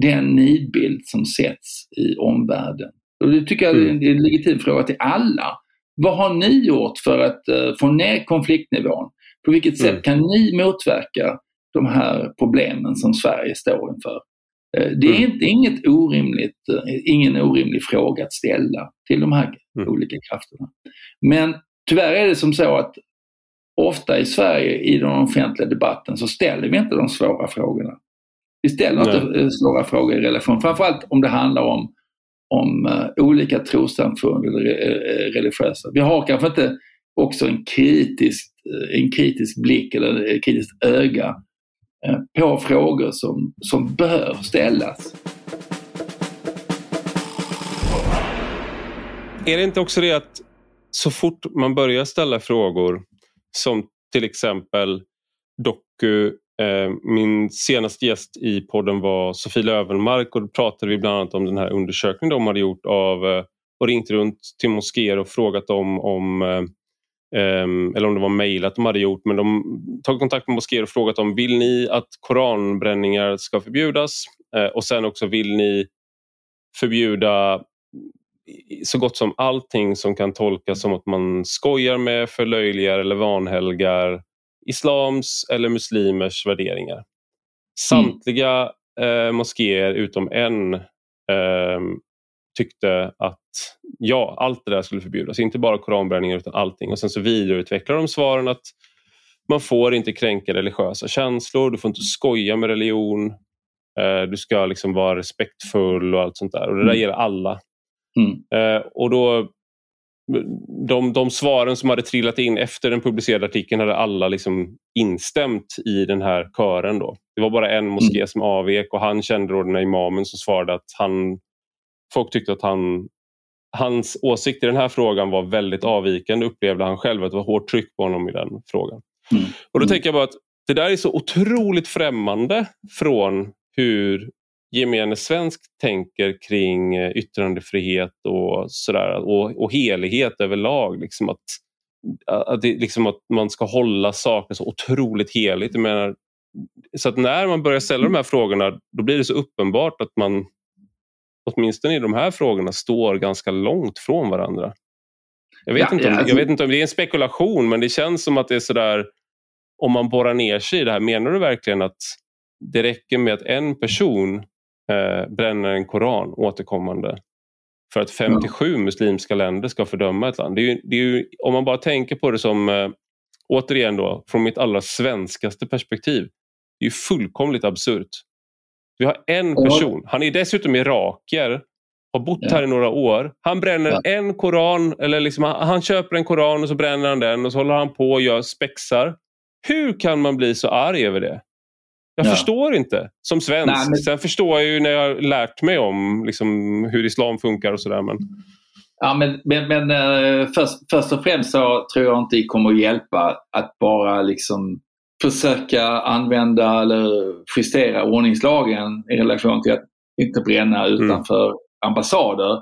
den nidbild som sätts i omvärlden? Och det tycker jag är en, en legitim fråga till alla. Vad har ni gjort för att uh, få ner konfliktnivån? På vilket sätt mm. kan ni motverka de här problemen som Sverige står inför? Uh, det är mm. inte, inget orimligt, uh, ingen orimlig fråga att ställa till de här mm. olika krafterna. Men tyvärr är det som så att ofta i Sverige i den offentliga debatten så ställer vi inte de svåra frågorna. Vi ställer Nej. inte svåra frågor i relation, framförallt om det handlar om om uh, olika trossamfund eller uh, religiösa. Vi har kanske inte också en kritisk, en kritisk blick eller ett kritiskt öga på frågor som, som bör ställas. Är det inte också det att så fort man börjar ställa frågor som till exempel doku Eh, min senaste gäst i podden var Sofie Lövenmark och då pratade vi bland annat om den här undersökningen de hade gjort av eh, och ringt runt till moskéer och frågat dem om eh, eller om det var mejlat de hade gjort, men de tagit kontakt med moskéer och frågat om vill ni att koranbränningar ska förbjudas? Eh, och sen också vill ni förbjuda så gott som allting som kan tolkas som att man skojar med, förlöjligar eller vanhelgar islams eller muslimers värderingar. Samtliga mm. eh, moskéer utom en eh, tyckte att ja, allt det där skulle förbjudas. Inte bara koranbränningar utan allting. Och sen så vidareutvecklar de svaren att man får inte kränka religiösa känslor, du får inte skoja med religion, eh, du ska liksom vara respektfull och allt sånt där. Och det där mm. gäller alla. Mm. Eh, och då de, de svaren som hade trillat in efter den publicerade artikeln hade alla liksom instämt i den här kören. Då. Det var bara en moské mm. som avvek och han kände då den här imamen som svarade att han, folk tyckte att han, hans åsikt i den här frågan var väldigt avvikande upplevde han själv att det var hårt tryck på honom i den frågan. Mm. Och Då mm. tänker jag bara att det där är så otroligt främmande från hur gemene svensk tänker kring eh, yttrandefrihet och sådär och, och helighet överlag. Liksom att, att, det, liksom att man ska hålla saker så otroligt heligt. Jag menar, så att när man börjar ställa de här frågorna då blir det så uppenbart att man åtminstone i de här frågorna står ganska långt från varandra. Jag vet, ja, inte, om, alltså... jag vet inte om det är en spekulation men det känns som att det är sådär om man borrar ner sig i det här, menar du verkligen att det räcker med att en person eh, bränner en koran återkommande för att 57 ja. muslimska länder ska fördöma ett land. Det är ju, det är ju, om man bara tänker på det som, eh, återigen då, från mitt allra svenskaste perspektiv, det är ju fullkomligt absurt. Vi har en person, han är dessutom iraker, har bott ja. här i några år. Han bränner ja. en koran, eller liksom, han, han, köper en koran och så bränner han den och så håller han på och gör spexar. hur kan man bli så arg över det? Jag ja. förstår inte som svensk. Nej, men... Sen förstår jag ju när jag har lärt mig om liksom, hur islam funkar och sådär. Men... Ja, men, men, men uh, först, först och främst så tror jag inte det kommer att hjälpa att bara liksom försöka använda eller justera ordningslagen i relation till att inte bränna mm. utanför mm. ambassader.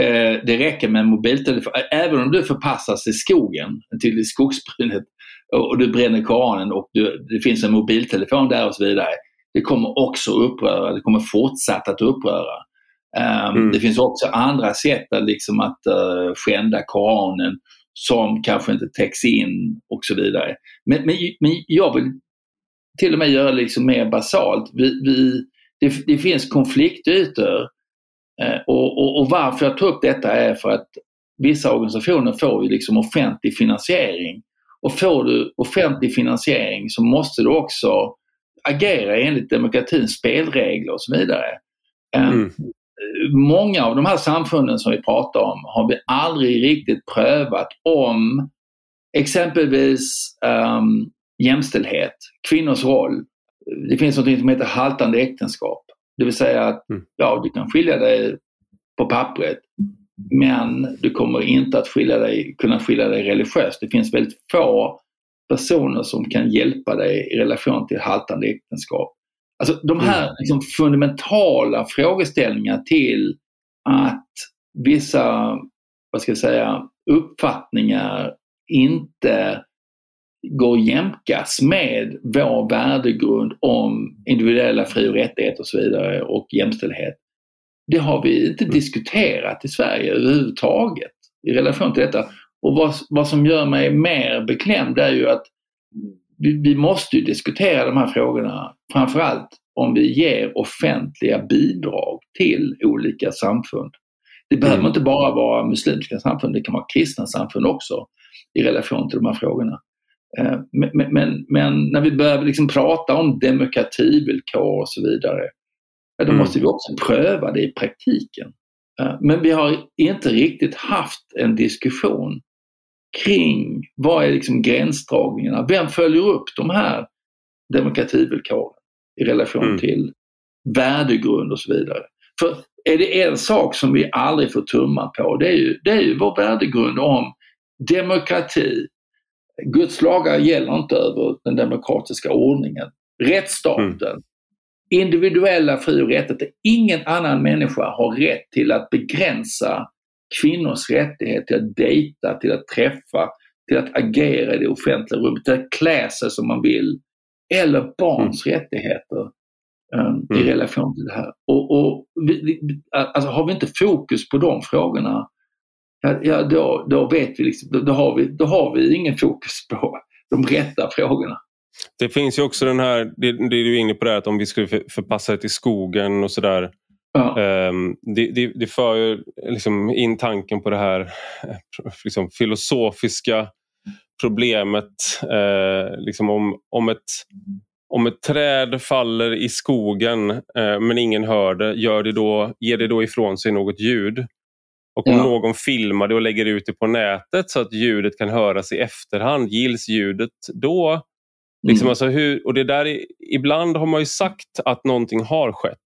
Eh, det räcker med en mobiltelefon. Även om du förpassas till skogen, till skogsbrynet och du bränner Koranen och du, det finns en mobiltelefon där och så vidare. Det kommer också uppröra, det kommer fortsatt att uppröra. Um, mm. Det finns också andra sätt liksom att uh, skända Koranen som kanske inte täcks in och så vidare. Men, men, men jag vill till och med göra det liksom mer basalt. Vi, vi, det, det finns konfliktytor uh, och, och, och, varför jag tar upp detta är för att vissa organisationer får ju liksom offentlig finansiering och får du offentlig finansiering så måste du också agera enligt demokratins spelregler och så vidare. Ehm, mm. Många av de här samfunden som vi pratar om har vi aldrig riktigt prövat om exempelvis um, jämställdhet, kvinnors roll. Det finns något som heter haltande äktenskap. Det vill säga att mm. ja, du kan skilja dig på pappret men du kommer inte att skilja dig, kunna skilja dig religiöst. Det finns väldigt få personer som kan hjälpa dig i relation till haltande äktenskap. Alltså de här mm. liksom, fundamentala frågeställningarna till att vissa, vad ska jag säga, uppfattningar inte går att jämkas med vår värdegrund om individuella fri och rättigheter och så vidare och jämställdhet. Det har vi inte mm. diskuterat i Sverige överhuvudtaget i relation till detta. Och vad, vad som gör mig mer beklämd är ju att vi, vi måste diskutera de här frågorna framförallt om vi ger offentliga bidrag till olika samfund. Det behöver mm. inte bara vara muslimska samfund, det kan vara kristna samfund också i relation till de här frågorna. Eh, men, men, men när vi börjar liksom prata om demokrativillkor och så vidare ja, då mm. måste vi också pröva det i praktiken. Men vi har inte riktigt haft en diskussion kring vad är liksom gränsdragningarna? Vem följer upp de här demokrativillkoren i relation mm. till värdegrund och så vidare? För är det en sak som vi aldrig får tumma på, det är ju, det är ju vår värdegrund om demokrati. Guds lagar gäller inte över den demokratiska ordningen. Rättsstaten, mm individuella fri och rättigheter. Ingen annan människa har rätt till att begränsa kvinnors rättighet till att dejta, till att träffa, till att agera i det offentliga rummet, till att klä sig som man vill. Eller barns mm. rättigheter um, mm. i relation till det här. Och, och vi, alltså, har vi inte fokus på de frågorna, ja, då, då vet vi liksom, då, då, har vi, då har vi ingen fokus på de rätta frågorna. Det finns ju också den här, det, det är du inne på det att om vi skulle förpassa det till skogen och sådär. Ja. Um, det, det, det, för ju liksom in tanken på det här eh, liksom filosofiska problemet. Uh, liksom om, om, ett, om ett träd faller i skogen uh, men ingen hör det, gör det då, ger det då ifrån sig något ljud? Och om ja. någon filmar det och lägger ut det på nätet så att ljudet kan höras i efterhand, gills ljudet då? Liksom, mm. alltså hur, och det där är, ibland har man ju sagt att någonting har skett.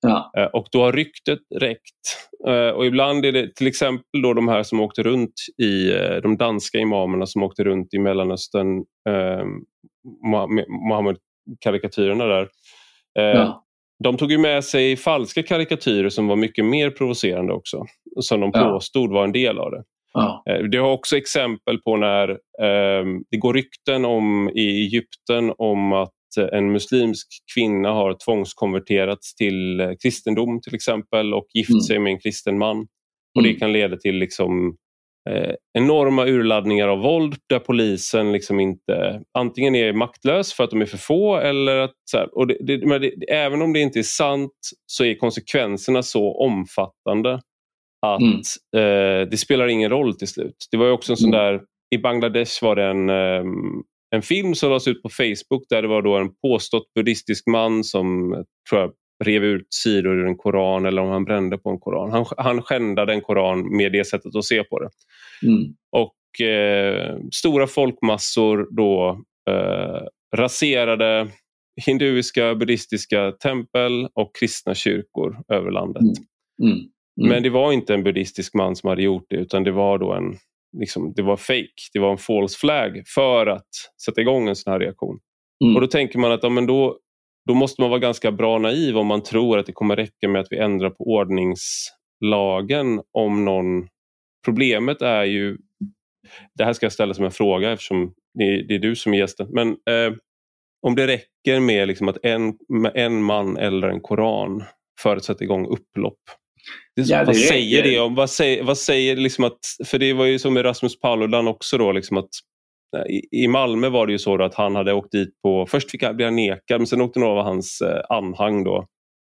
Ja. Eh, och då har ryktet räckt. Eh, och ibland är det till exempel då de här som åkte runt i eh, de danska imamerna som åkte runt i Mellanöstern, eh, Mohammed-karikatyrerna där. Ja. De tog ju med sig falska karikatyrer som var mycket mer provocerande också. Som de ja. påstod var en del av det. Ja. Eh, det har också exempel på när eh, det går rykten om i Egypten om att en muslimsk kvinna har tvångskonverterats till eh, kristendom till exempel och gift mm. sig med en kristen man. Och Det mm. kan leda till liksom, eh, enorma urladdningar av våld där polisen liksom inte antingen är maktlös för att de är för få eller att... Så här, och det, det, det, även om det inte är sant så är konsekvenserna så omfattande att mm. eh, det spelar ingen roll till slut. Det var också en sån mm. där, i Bangladesh var det en, eh, en film som lades ut på Facebook där det var då en påstått buddhistisk man som tror jag, rev ut sidor ur en koran eller om han brände på en koran. Han, han skändade en koran med det sättet att se på det. Mm. Och eh, stora folkmassor då eh, raserade hinduiska, buddhistiska tempel och kristna kyrkor över landet. Mm. Mm. Mm. Men det var inte en buddhistisk man som hade gjort det utan det var då en liksom, det var fake. Det var en false flag för att sätta igång en sån här reaktion. Mm. Och då tänker man att ja, men då, då måste man vara ganska bra naiv om man tror att det kommer räcka med att vi ändrar på ordningslagen om någon... Problemet är ju... Det här ska jag ställa som en fråga eftersom det är, det är du som är gästen. Men eh, om det räcker med liksom att en, en man eldar en koran för att sätta igång upplopp. Det, ja, vad säger det om, vad säger, vad säger liksom att, för det var ju som med Rasmus Paludan också då, liksom att i Malmö var det ju så att han hade åkt dit på, först fick han bli nekad men sen åkte några av hans eh, anhang då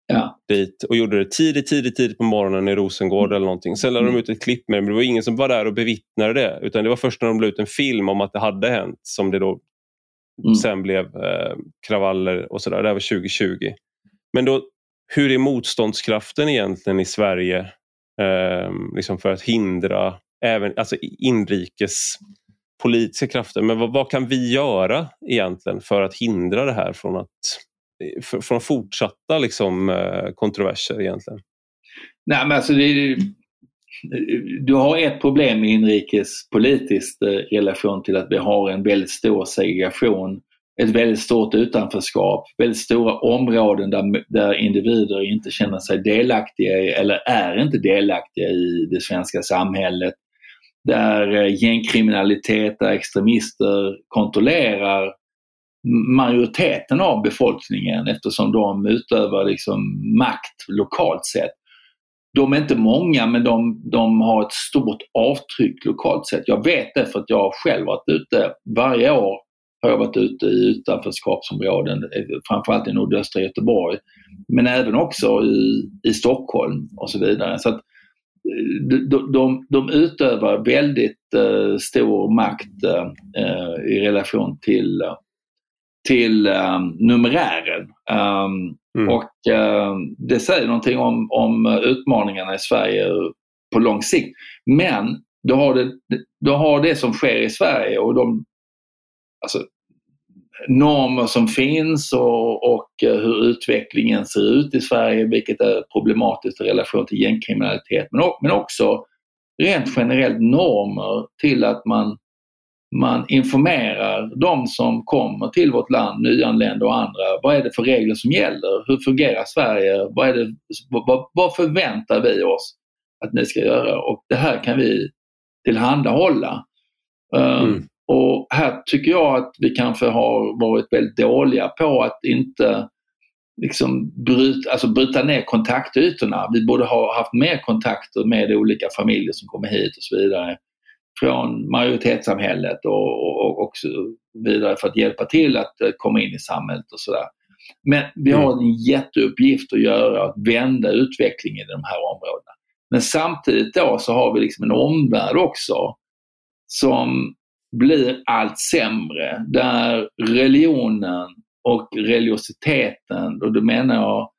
ja. dit och gjorde det tidigt, tidigt, tidigt på morgonen i Rosengård mm. eller någonting. Sen lade de ut ett klipp med det men det var ingen som var där och bevittnade det utan det var först när de la ut en film om att det hade hänt som det då mm. sen blev eh, kravaller och sådär. Det här var 2020. Men då, hur är motståndskraften egentligen i Sverige eh, liksom för att hindra även alltså inrikes politiska krafter. Men vad, vad, kan vi göra egentligen för att hindra det här från att eh, för, från fortsatta liksom, eh, kontroverser egentligen? Nej, men alltså det, du har ett problem inrikespolitiskt i relation till att vi har en väldigt stor segregation, ett väldigt stort utanförskap, väldigt stora områden där, där individer inte känner sig delaktiga eller är inte delaktiga i det svenska samhället där eh, gängkriminalitet, där extremister kontrollerar majoriteten av befolkningen eftersom de utövar liksom makt lokalt sett. De är inte många men de, de har ett stort avtryck lokalt sett. Jag vet det för att jag själv varit ute. Varje år har jag varit ute i utanförskapsområden, eh, framförallt i nordöstra Göteborg. Men även också i, i Stockholm och så vidare. Så att de, de, de utövar väldigt uh, stor makt uh, i relation till, till um, numerären. Um, mm. Och det säger någonting om, om utmaningarna i Sverige på lång sikt. Men du har det, du har det som sker i Sverige och de, alltså, normer som finns och, och eh, hur utvecklingen ser ut i Sverige, vilket är problematiskt i relation till gängkriminalitet. Men, men också rent generellt normer till att man, man informerar de som kommer till vårt land, nyanlända och andra. Vad är det för regler som gäller? Hur fungerar Sverige? Vad, är det, vad, vad förväntar vi oss att ni ska göra? Och det här kan vi tillhandahålla. Ehm, mm. Och här tycker jag att vi kanske har varit väldigt dåliga på att inte liksom bryta, alltså bryta ner kontaktytorna. Vi borde ha haft mer kontakter med olika familjer som kommer hit och så vidare från majoritetssamhället och, och, och så vidare för att hjälpa till att eh, komma in i samhället och sådär. Men vi har mm. en jätteuppgift att göra, att vända utvecklingen i de här områdena. Men samtidigt då så har vi liksom en omvärld också som blir allt sämre. Där religionen och religiositeten, och då menar jag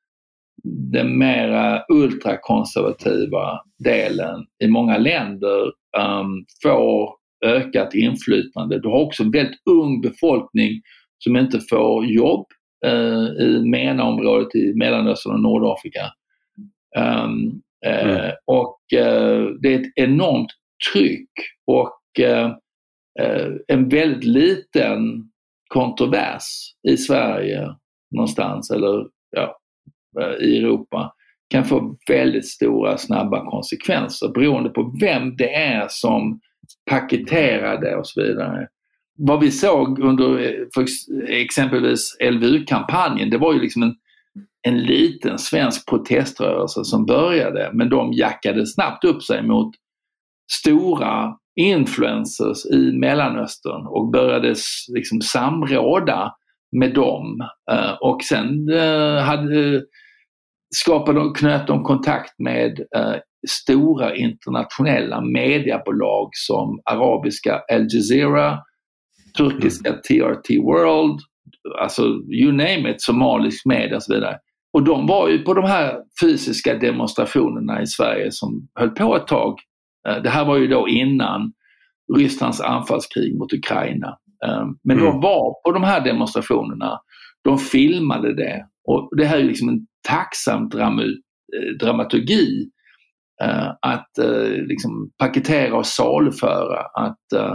den mera ultrakonservativa delen i många länder um, får ökat inflytande. Du har också en väldigt ung befolkning som inte får jobb uh, i MENA-området i Mellanöstern och Nordafrika. Um, mm. uh, och uh, det är ett enormt tryck och Eh, en väldigt liten kontrovers i Sverige någonstans eller ja, eh, i Europa kan få väldigt stora snabba konsekvenser beroende på vem det är som paketerar det och så vidare. Vad vi såg under eh, exempelvis LVU-kampanjen, det var ju liksom en, en liten svensk proteströrelse som började men de jackade snabbt upp sig mot stora influencers i Mellanöstern och började liksom samråda med dem. Eh, och sen eh, hade, skapade de, knöt de kontakt med eh, stora internationella mediebolag som arabiska Al Jazeera, turkiska TRT mm. World, alltså you name it, somalisk media och så vidare. Och de var ju på de här fysiska demonstrationerna i Sverige som höll på ett tag det här var ju då innan Rysslands anfallskrig mot Ukraina. Men mm. de var på de här demonstrationerna, de filmade det och det här är liksom en tacksam dramaturgi att liksom paketera och saluföra att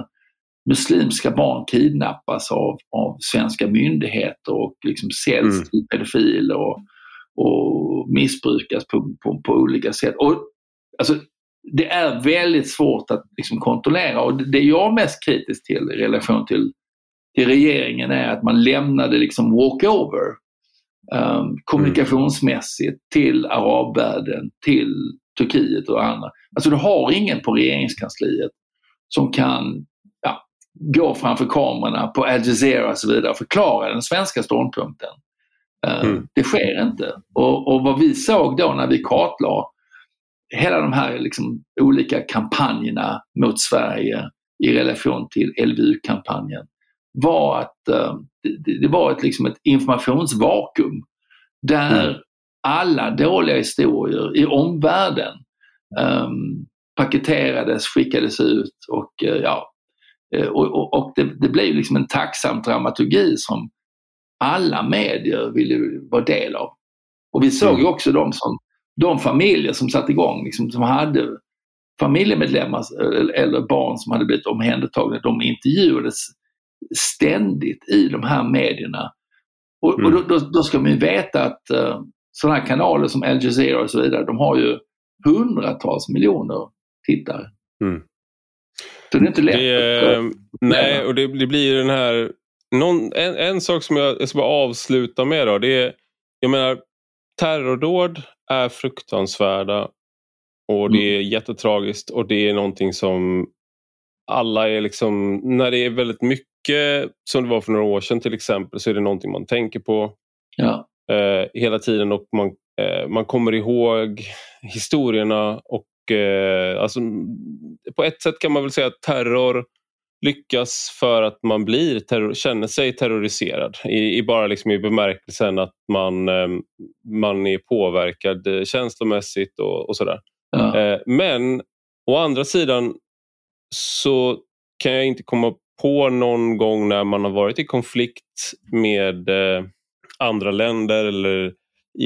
muslimska barn kidnappas av, av svenska myndigheter och liksom säljs mm. till pedofiler och, och missbrukas på, på, på, olika sätt. Och, alltså, det är väldigt svårt att liksom, kontrollera och det jag är mest kritisk till i relation till, till regeringen är att man lämnade liksom walkover um, kommunikationsmässigt till arabvärlden, till Turkiet och andra. Alltså du har ingen på regeringskansliet som kan gå framför kamerorna på Al Jazeera och så vidare och förklara den svenska ståndpunkten. Eh, mm. Det sker inte. Och, och, vad vi såg då när vi kartlade hela de här liksom olika kampanjerna mot Sverige i relation till LVU-kampanjen var att uh, det, var ett, liksom ett informationsvakuum där mm. alla dåliga historier i omvärlden um, paketerades, skickades ut och uh, ja, Eh, och, och, och det, det, blev liksom en tacksam dramaturgi som alla medier ville vara del av. Och vi såg ju mm. också de, som, de familjer som satte igång, liksom, som hade familjemedlemmar eller barn som hade blivit omhändertagna, de intervjuades ständigt i de här medierna. Och, mm. och då, då, då, ska man ju veta att uh, sådana kanaler som Al Jazeera och så vidare, de har ju hundratals miljoner tittare. Mm. Så det är inte lätt. Det, nej, och det, det blir den här... Någon, en, en sak som jag, jag ska bara avsluta med då, det är, jag menar, terrordåd är fruktansvärda och det mm. är jättetragiskt och det är någonting som alla är liksom, när det är väldigt mycket som det var för några år sedan till exempel så är det någonting man tänker på ja. eh, hela tiden och man, eh, man kommer ihåg historierna och eh, alltså, på ett sätt kan man väl säga att terror lyckas för att man blir terror, känner sig terroriserad i, i bara liksom i bemärkelsen att man, eh, man är påverkad eh, känslomässigt och, och sådär. Ja. Eh, men å andra sidan så kan jag inte komma på någon gång när man har varit i konflikt med eh, andra länder eller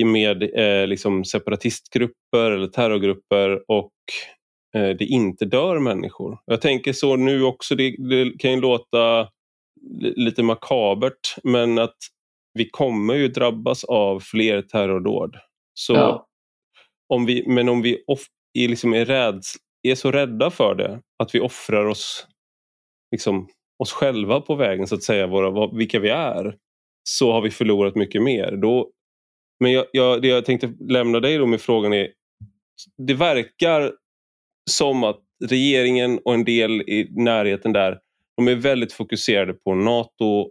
med eh, liksom separatistgrupper eller terrorgrupper och det inte dör människor. Jag tänker så nu också, det, det kan ju låta lite makabert men att vi kommer ju drabbas av fler terrordåd. Så ja. om vi, men om vi off, är, liksom är, räds, är så rädda för det att vi offrar oss, liksom, oss själva på vägen så att säga, våra, vilka vi är, så har vi förlorat mycket mer. Då, men jag, jag, det jag tänkte lämna dig då med frågan är, det verkar som att regeringen och en del i närheten där, de är väldigt fokuserade på NATO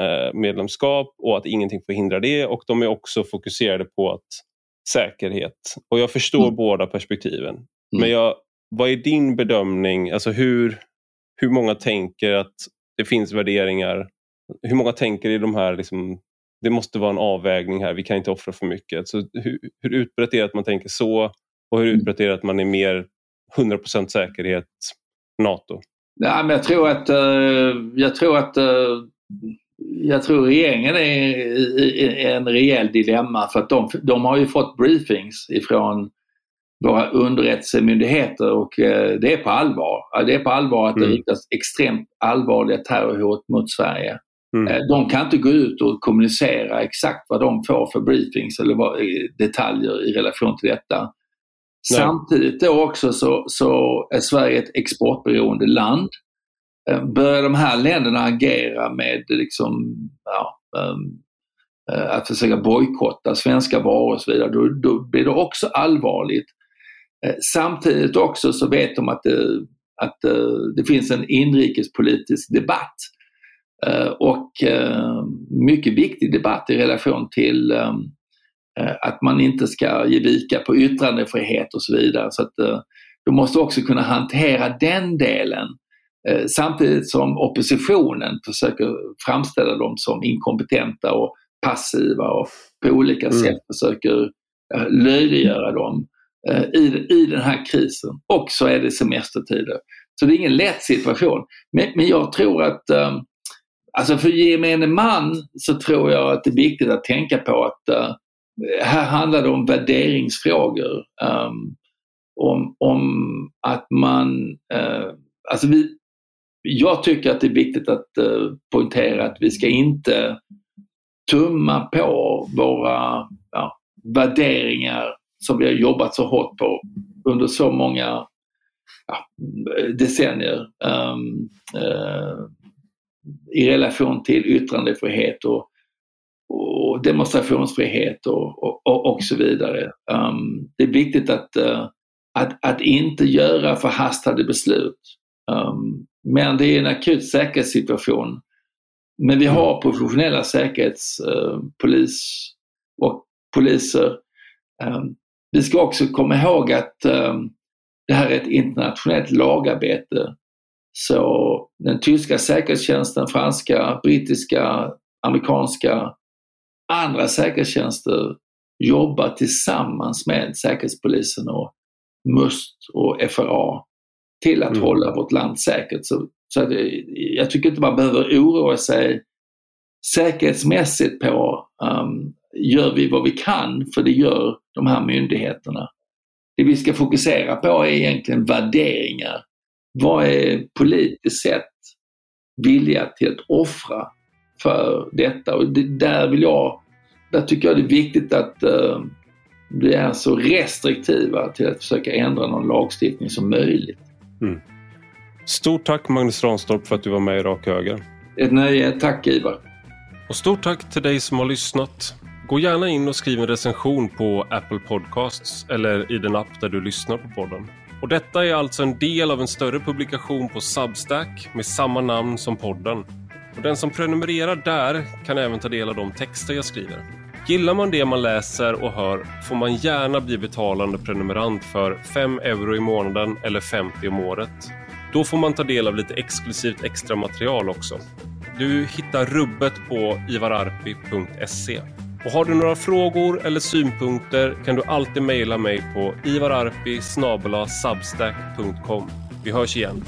eh, medlemskap och att ingenting förhindrar det och de är också fokuserade på att säkerhet. Och jag förstår mm. båda perspektiven. Mm. Men jag, vad är din bedömning, alltså hur, hur många tänker att det finns värderingar, hur många tänker i de här liksom, det måste vara en avvägning här, vi kan inte offra för mycket. Så hur, hur utbrett är det att man tänker så och hur mm. utbrett är det att man är mer 100% säkerhet NATO? Ja, men jag tror att, uh, jag tror att uh, jag tror regeringen är i en rejäl dilemma för att de, de har ju fått briefings ifrån våra underrättelsemyndigheter och uh, det är på allvar. Det är på allvar att det mm. riktas extremt allvarliga terrorhot mot Sverige. Mm. Eh, de kan inte gå ut och kommunicera exakt vad de får för briefings eller vad, detaljer i relation till detta. Nej. Samtidigt då också så, så är Sverige ett exportberoende land. Eh, börjar de här länderna agera med liksom, ja, um, att försöka bojkotta svenska varor och så vidare, då, då blir det också allvarligt. Eh, samtidigt också så vet de att det, att det finns en inrikespolitisk debatt och mycket viktig debatt i relation till ehm, att man inte ska ge vika på yttrandefrihet och så vidare. Så att du måste också kunna hantera den delen samtidigt som oppositionen försöker framställa dem som inkompetenta och passiva och på olika mm. sätt försöker löjliggöra dem i, i den här krisen. Och så är det semestertider. Så det är ingen lätt situation. Men, men jag tror att alltså för gemene man så tror jag att det är viktigt att tänka på att här handlar det om värderingsfrågor. Um, om, om att man, uh, alltså vi, jag tycker att det är viktigt att uh, poängtera att vi ska inte tumma på våra ja, värderingar som vi har jobbat så hårt på under så många ja, decennier um, uh, i relation till yttrandefrihet och, och demonstrationsfrihet och, och, och, så vidare. Um, det är viktigt att, uh, att, att inte göra förhastade beslut. Um, men det är en akut säkerhetssituation. Men vi har professionella säkerhetspolis uh, och poliser. Um, vi ska också komma ihåg att um, det här är ett internationellt lagarbete. Så den tyska säkerhetstjänsten, franska, brittiska, amerikanska, andra säkerhetstjänster jobbar tillsammans med Säkerhetspolisen och MUST och FRA till att mm. hålla vårt land säkert. Så, så det, jag tycker inte man behöver oroa sig säkerhetsmässigt på um, gör vi vad vi kan, för det gör de här myndigheterna. Det vi ska fokusera på är egentligen värderingar. Vad är politiskt sett villiga till att offra för detta? Och det, där vill jag, där tycker jag det är viktigt att uh, vi är så restriktiva till att försöka ändra någon lagstiftning som möjligt. Mm. Stort tack Magnus Ranstorp för att du var med i Rak Höger. Ett nöje. Tack Ivar. Och stort tack till dig som har lyssnat. Gå gärna in och skriv en recension på Apple Podcasts eller i den app där du lyssnar på podden. Och detta är alltså en del av en större publikation på Substack med samma namn som podden. Och den som prenumererar där kan även ta del av de texter jag skriver. Gillar man det man läser och hör får man gärna bli betalande prenumerant för 5 euro i månaden eller 50 om året. Då får man ta del av lite exklusivt extra material också. Du hittar rubbet på ivararpi.se. Och har du några frågor eller synpunkter kan du alltid mejla mig på ivararpi Vi hörs igen.